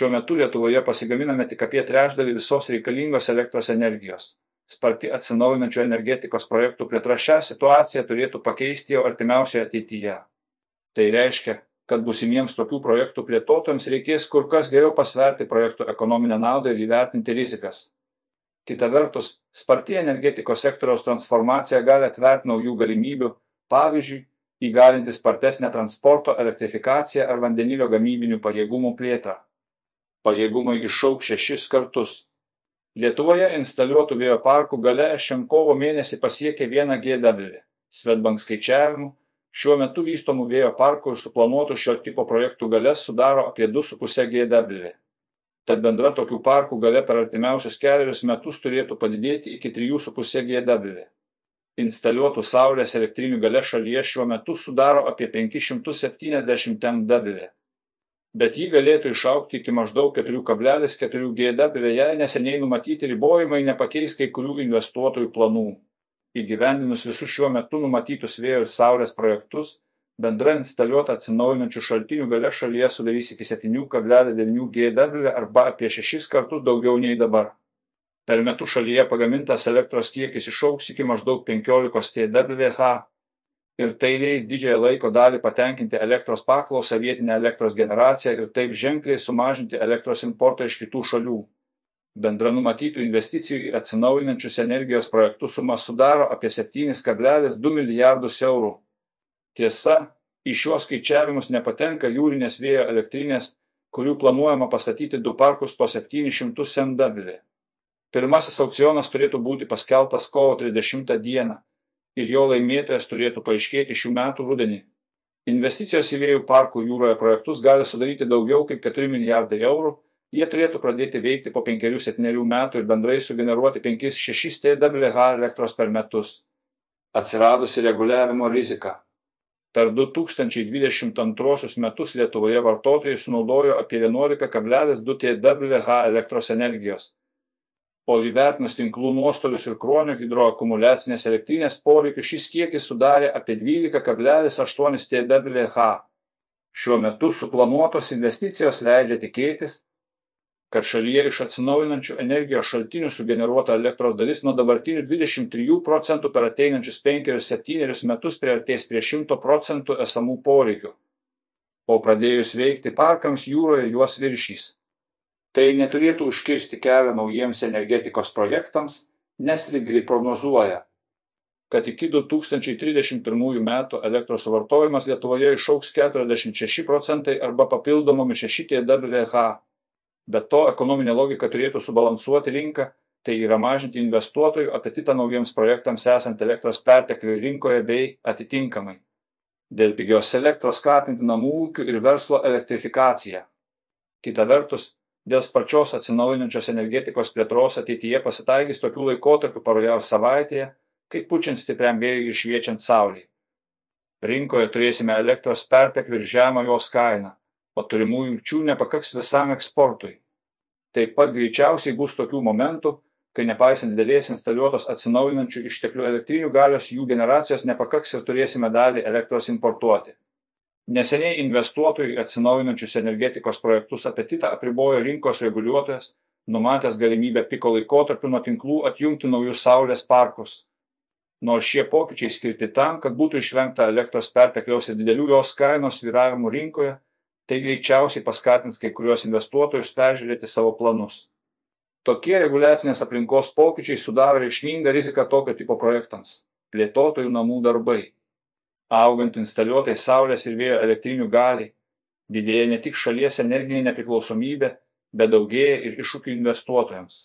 Šiuo metu Lietuvoje pasigaminame tik apie trečdalį visos reikalingos elektros energijos. Sparti atsinaujinančių energetikos projektų plėtra šią situaciją turėtų pakeisti jau artimiausioje ateityje. Tai reiškia, kad busimiems tokių projektų plėtotojams reikės kur kas geriau pasverti projektų ekonominę naudą ir įvertinti rizikas. Kita vertus, sparti energetikos sektoriaus transformacija gali atverti naujų galimybių, pavyzdžiui, įgalinti spartesnę transporto elektrifikaciją ar vandenilio gamybinių pajėgumų plėtrą. Pajėgumai išauks šešis kartus. Lietuvoje instaliuotų vėjo parkų gale šiam kovo mėnesį pasiekė 1 GW. Svetbank skaičiavimu, šiuo metu vystomų vėjo parkų ir suplanuotų šio tipo projektų gale sudaro apie 2,5 GW. Tad bendra tokių parkų gale per artimiausius keliarius metus turėtų padidėti iki 3,5 GW instaliuotų saulės elektrinių gale šalyje šiuo metu sudaro apie 570 MW. Bet jį galėtų išaukti iki maždaug 4,4 GW, jei neseniai numatyti ribojimai nepakeis kai kurių investuotojų planų. Įgyvendinus visus šiuo metu numatytus vėjo ir saulės projektus, bendra instaliuota atsinaujinančių šaltinių gale šalyje sudarys iki 7,9 GW arba apie 6 kartus daugiau nei dabar. Per metus šalyje pagamintas elektros kiekis išauks iki maždaug 15 TWh ir tai leis didžiąją laiko dalį patenkinti elektros paklausą vietinę elektros generaciją ir taip ženkliai sumažinti elektros importą iš kitų šalių. Bendra numatytų investicijų į atsinaujinančius energijos projektus suma sudaro apie 7,2 milijardus eurų. Tiesa, į šiuos skaičiavimus nepatenka jūrinės vėjo elektrinės, kurių planuojama pastatyti du parkus po 700 MW. Pirmasis aukcionas turėtų būti paskelbtas kovo 30 dieną ir jo laimėtojas turėtų paaiškėti šių metų rudenį. Investicijos į vėjų parkų jūroje projektus gali sudaryti daugiau kaip 4 milijardai eurų, jie turėtų pradėti veikti po 5-7 metų ir bendrai sugeneruoti 5-6 TWh elektros per metus. Atsiradusi reguliavimo rizika. Per 2022 metus Lietuvoje vartotojai sunaudojo apie 11,2 TWh elektros energijos o įvertinus tinklų nuostolius ir kruonio hidroakumuliacinės elektrinės poreikius šis kiekis sudarė apie 12,8 TWh. Šiuo metu suplanuotos investicijos leidžia tikėtis, kad šalyje iš atsinaujinančių energijos šaltinių sugeneruota elektros dalis nuo dabartinių 23 procentų per ateinančius 5-7 metus priartės prie 100 procentų esamų poreikių, o pradėjus veikti parkams jūroje juos viršys. Tai neturėtų užkirsti kelią naujiems energetikos projektams, nes Ligri prognozuoja, kad iki 2031 metų elektros suvartojimas Lietuvoje išauks 46 procentai arba papildomomis 6 TWh. Bet to ekonominė logika turėtų subalansuoti rinką, tai yra mažinti investuotojų apetitą naujiems projektams esant elektros pertekliui rinkoje bei atitinkamai. Dėl pigios elektros skatinti namų ūkių ir verslo elektrifikaciją. Kita vertus, dėl sparčios atsinaujinančios energetikos plėtros ateityje pasitaikys tokių laikotarpių paroje ar savaitėje, kai pučiant stipriam vėjui ir šviečiant saulei. Rinkoje turėsime elektros perteklių ir žemą jos kainą, o turimų jungčių nepakaks visam eksportui. Taip pat greičiausiai bus tokių momentų, kai nepaisant didelės instaliuotos atsinaujinančių išteklių elektrinių galios jų generacijos nepakaks ir turėsime dalį elektros importuoti. Neseniai investuotojų į atsinaujinančius energetikos projektus apetitą apribojo rinkos reguliuotojas, numatęs galimybę piko laikotarpiu nuo tinklų atjungti naujus saulės parkus. Nors šie pokyčiai skirti tam, kad būtų išvengta elektros pertekliaus ir didelių jos kainos viravimų rinkoje, tai greičiausiai paskatins kai kurios investuotojus peržiūrėti savo planus. Tokie reguliacinės aplinkos pokyčiai sudaro reikšmingą riziką tokio tipo projektams - plėtotojų namų darbai augant instaliuotai saulės ir vėjo elektrinių galiai, didėja ne tik šalies energinė nepriklausomybė, bet daugėja ir iššūkių investuotojams.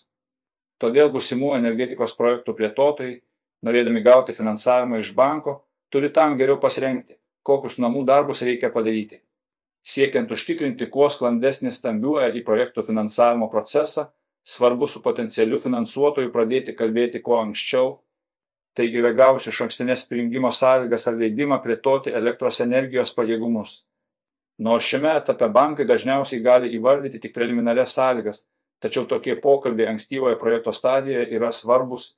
Todėl būsimų energetikos projektų plėtotojai, norėdami gauti finansavimą iš banko, turi tam geriau pasirengti, kokius namų darbus reikia padaryti. Siekiant užtikrinti kuo sklandesnį stambių į projektų finansavimo procesą, svarbu su potencialiu finansuotoju pradėti kalbėti kuo anksčiau taigi yra gavusi išankstines prijungimo sąlygas ar leidimą plėtoti elektros energijos pajėgumus. Nors šiame etape bankai dažniausiai gali įvardyti tik preliminarias sąlygas, tačiau tokie pokalbiai ankstyvoje projekto stadijoje yra svarbus,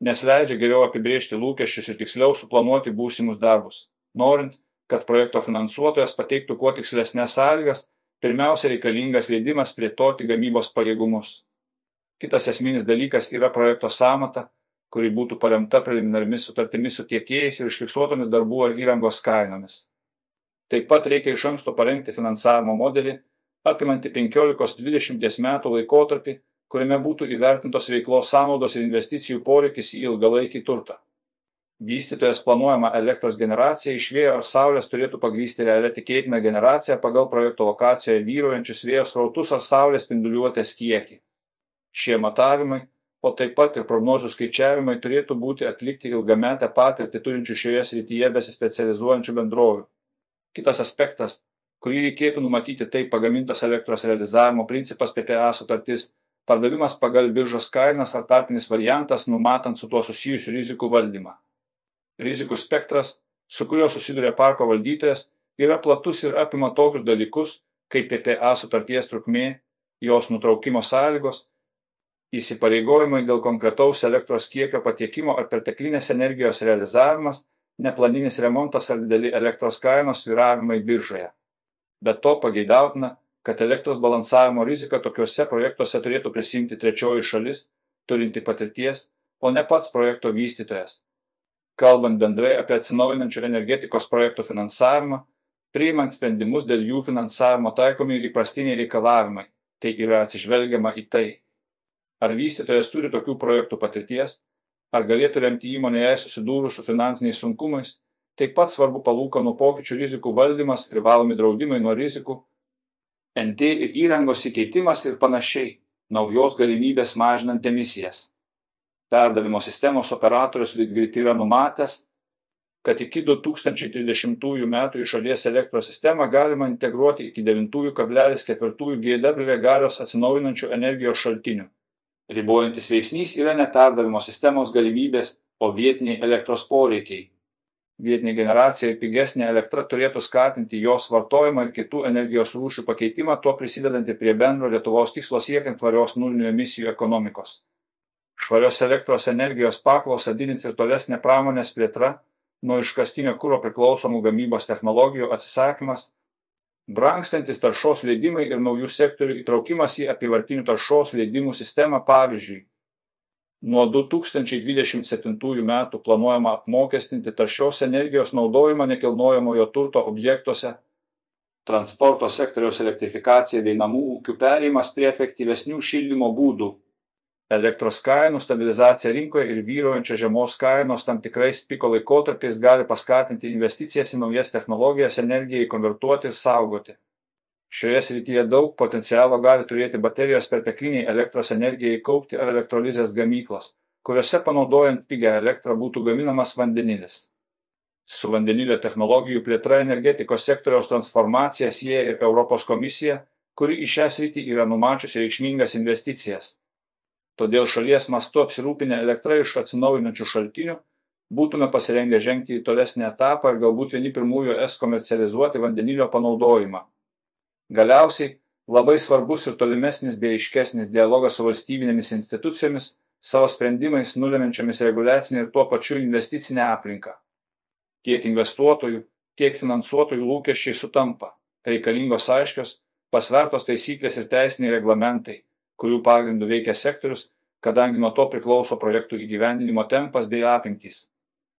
nes leidžia geriau apibriežti lūkesčius ir tiksliau suplanuoti būsimus darbus. Norint, kad projekto finansuotojas pateiktų kuo tikslesnės sąlygas, pirmiausia reikalingas leidimas plėtoti gamybos pajėgumus. Kitas esminis dalykas yra projekto samata, kuri būtų paremta preliminarimis sutartimis su tiekėjais ir užfiksuotomis darbų ar įrangos kainomis. Taip pat reikia iš anksto parengti finansavimo modelį, apimantį 15-20 metų laikotarpį, kuriame būtų įvertintos veiklos sąnaudos ir investicijų poreikis į ilgalaikį turtą. Vystytojas planuojama elektros generacija iš vėjo ar saulės turėtų pagrysti realią tikėtiną generaciją pagal projekto lokacijoje vyruojančius vėjo srautus ar saulės spinduliuotės kiekį. Šie matavimai o taip pat ir prognozių skaičiavimai turėtų būti atlikti ilgametę patirtį turinčių šioje srityje besispecializuojančių bendrovių. Kitas aspektas, kurį reikėtų numatyti, tai pagamintos elektros realizavimo principas PPA sutartis, pardavimas pagal biržos kainas ar tarpinis variantas, numatant su tuo susijusių rizikų valdymą. Rizikų spektras, su kuriuo susiduria parko valdytojas, yra platus ir apima tokius dalykus, kaip PPA sutarties trukmė, jos nutraukimo sąlygos, įsipareigojimai dėl konkretaus elektros kiekio patiekimo ar perteklinės energijos realizavimas, neplaninis remontas ar dideli elektros kainos sviravimai biržoje. Be to pageidautina, kad elektros balansavimo riziką tokiuose projektuose turėtų prisimti trečioji šalis, turinti patirties, o ne pats projekto vystytojas. Kalbant bendrai apie atsinaujinančių energetikos projektų finansavimą, priimant sprendimus dėl jų finansavimo taikomi įprastiniai reikalavimai, tai yra atsižvelgiama į tai, Ar vystytojas turi tokių projektų patirties, ar galėtų remti įmonę jai susidūrus su finansiniais sunkumais, taip pat svarbu palūkanų pokyčių rizikų valdymas, privalomi draudimai nuo rizikų, NT ir įrangos įkeitimas ir panašiai, naujos galimybės mažinant emisijas. Perdavimo sistemos operatorius Litgrid yra numatęs, kad iki 2030 metų į šalies elektros sistemą galima integruoti iki 9,4 GW galios atsinaujinančių energijos šaltinių. Ribojantis veiksnys yra ne perdavimo sistemos galimybės, o vietiniai elektros poreikiai. Vietinė generacija ir pigesnė elektra turėtų skatinti jos vartojimą ir kitų energijos rūšių pakeitimą, tuo prisidedantį prie bendro Lietuvos tikslo siekiant tvarios nulinių emisijų ekonomikos. Švarios elektros energijos paklausą didins ir tolesnė pramonės plėtra, nuo iškastinio kūro priklausomų gamybos technologijų atsisakymas, brangstantis taršos leidimai ir naujų sektorių įtraukimas į apyvartinių taršos leidimų sistemą pavyzdžiui nuo 2027 metų planuojama apmokestinti taršios energijos naudojimą nekilnojamojo turto objektuose, transporto sektoriaus elektrifikacija bei namų ūkių perėjimas prie efektyvesnių šildymo būdų elektros kainų stabilizacija rinkoje ir vyraujančios žemos kainos tam tikrais piko laikotarpiais gali paskatinti investicijas į naujas technologijas energijai konvertuoti ir saugoti. Šioje srityje daug potencialo gali turėti baterijos pertekliniai elektros energijai kaupti ar elektrolizės gamyklos, kuriuose panaudojant pigią elektrą būtų gaminamas vandenilis. Su vandenilio technologijų plėtra energetikos sektoriaus transformacija sieja ir Europos komisija, kuri į šią sritį yra numačiusi reikšmingas investicijas todėl šalies mastu apsirūpinę elektra iš atsinaujinančių šaltinių būtume pasirengę žengti į tolesnį etapą ir galbūt vieni pirmųjų es komercializuoti vandenilio panaudojimą. Galiausiai labai svarbus ir tolimesnis bei aiškesnis dialogas su valstybinėmis institucijomis, savo sprendimais nulemenčiamis reguliacinę ir tuo pačiu investicinę aplinką. Tiek investuotojų, tiek finansuotojų lūkesčiai sutampa, reikalingos aiškios, pasvertos taisyklės ir teisiniai reglamentai kurių pagrindu veikia sektorius, kadangi nuo to priklauso projektų įgyvendinimo tempas bei apimtys.